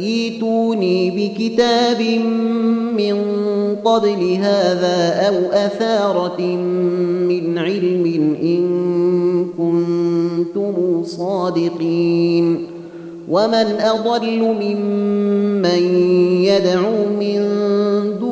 ايتوني بكتاب من قبل هذا أو أثارة من علم إن كنتم صادقين. ومن أضل ممن يدعو من دون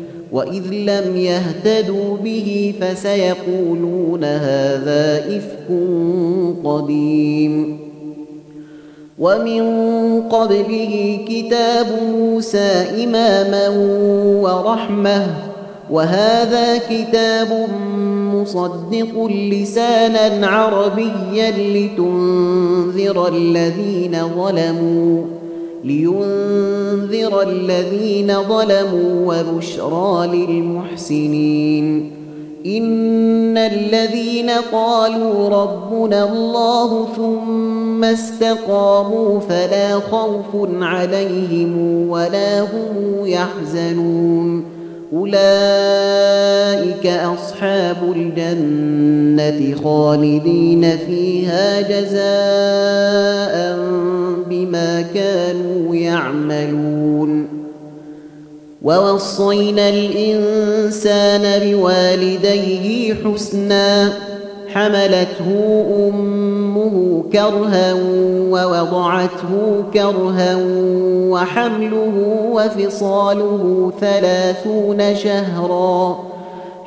وإذ لم يهتدوا به فسيقولون هذا إفك قديم ومن قبله كتاب موسى إماما ورحمة وهذا كتاب مصدق لسانا عربيا لتنذر الذين ظلموا لينذر الذين ظلموا وبشرى للمحسنين. إن الذين قالوا ربنا الله ثم استقاموا فلا خوف عليهم ولا هم يحزنون. أولئك أصحاب الجنة خالدين فيها جزاء بما كانوا يعملون. ووصينا الإنسان بوالديه حسنا حملته أمه كرها ووضعته كرها وحمله وفصاله ثلاثون شهرا.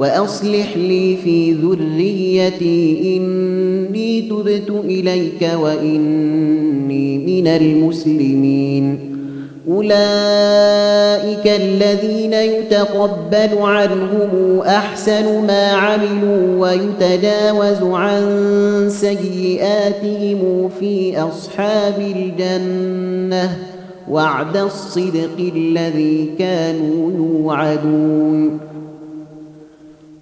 وأصلح لي في ذريتي إني تبت إليك وإني من المسلمين. أولئك الذين يتقبل عنهم أحسن ما عملوا ويتجاوز عن سيئاتهم في أصحاب الجنة وعد الصدق الذي كانوا يوعدون.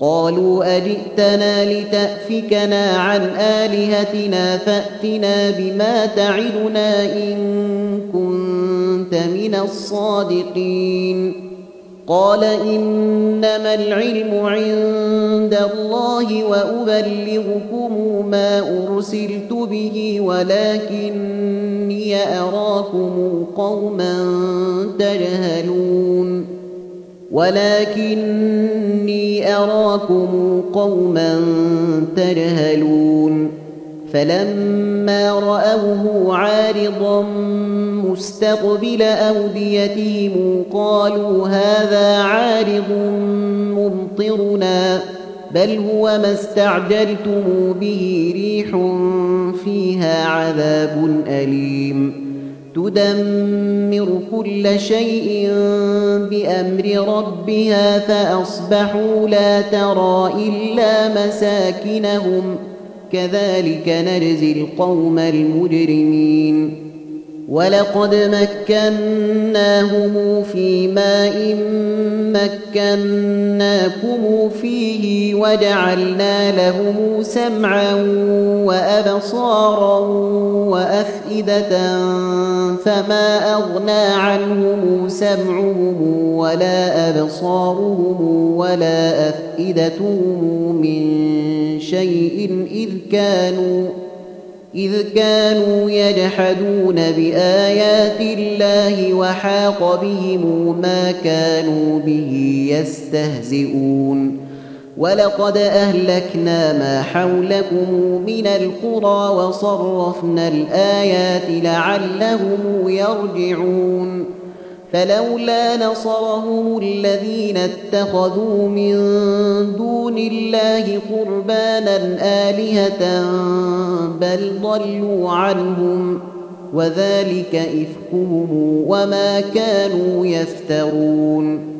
قالوا أجئتنا لتأفكنا عن آلهتنا فأتنا بما تعدنا إن كنت من الصادقين. قال إنما العلم عند الله وأبلغكم ما أرسلت به ولكني أراكم قوما تجهلون. ولكني أراكم قوما تجهلون. فلما رأوه عارضا مستقبل أوديتهم قالوا هذا عارض ممطرنا بل هو ما استعجلتم به ريح فيها عذاب أليم. تدمر كل شيء بأمر ربها فأصبحوا لا ترى إلا مساكنهم. كذلك نجزي القوم المجرمين. ولقد مكناهم في ماء مكناكم فيه وجعلنا لهم سمعا وأبصارا وأفئدة فما أغنى عنهم سمعهم ولا أبصارهم ولا أفئدتهم من شيء إذ كانوا إذ كانوا يجحدون بآيات الله وحاق بهم ما كانوا به يستهزئون. ولقد أهلكنا ما حولكم من القرى وصرفنا الآيات لعلهم يرجعون. فلولا نصرهم الذين اتخذوا من دون الله قربانا آلهة بل ضلوا عنهم وذلك إفكهم وما كانوا يفترون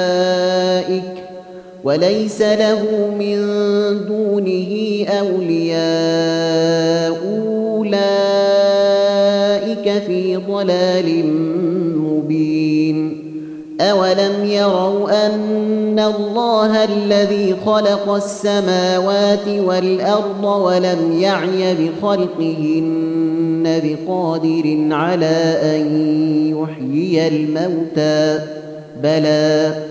وليس له من دونه أولياء. أولئك في ضلال مبين. أولم يروا أن الله الذي خلق السماوات والأرض ولم يعي بخلقهن بقادر على أن يحيي الموتى؟ بلى.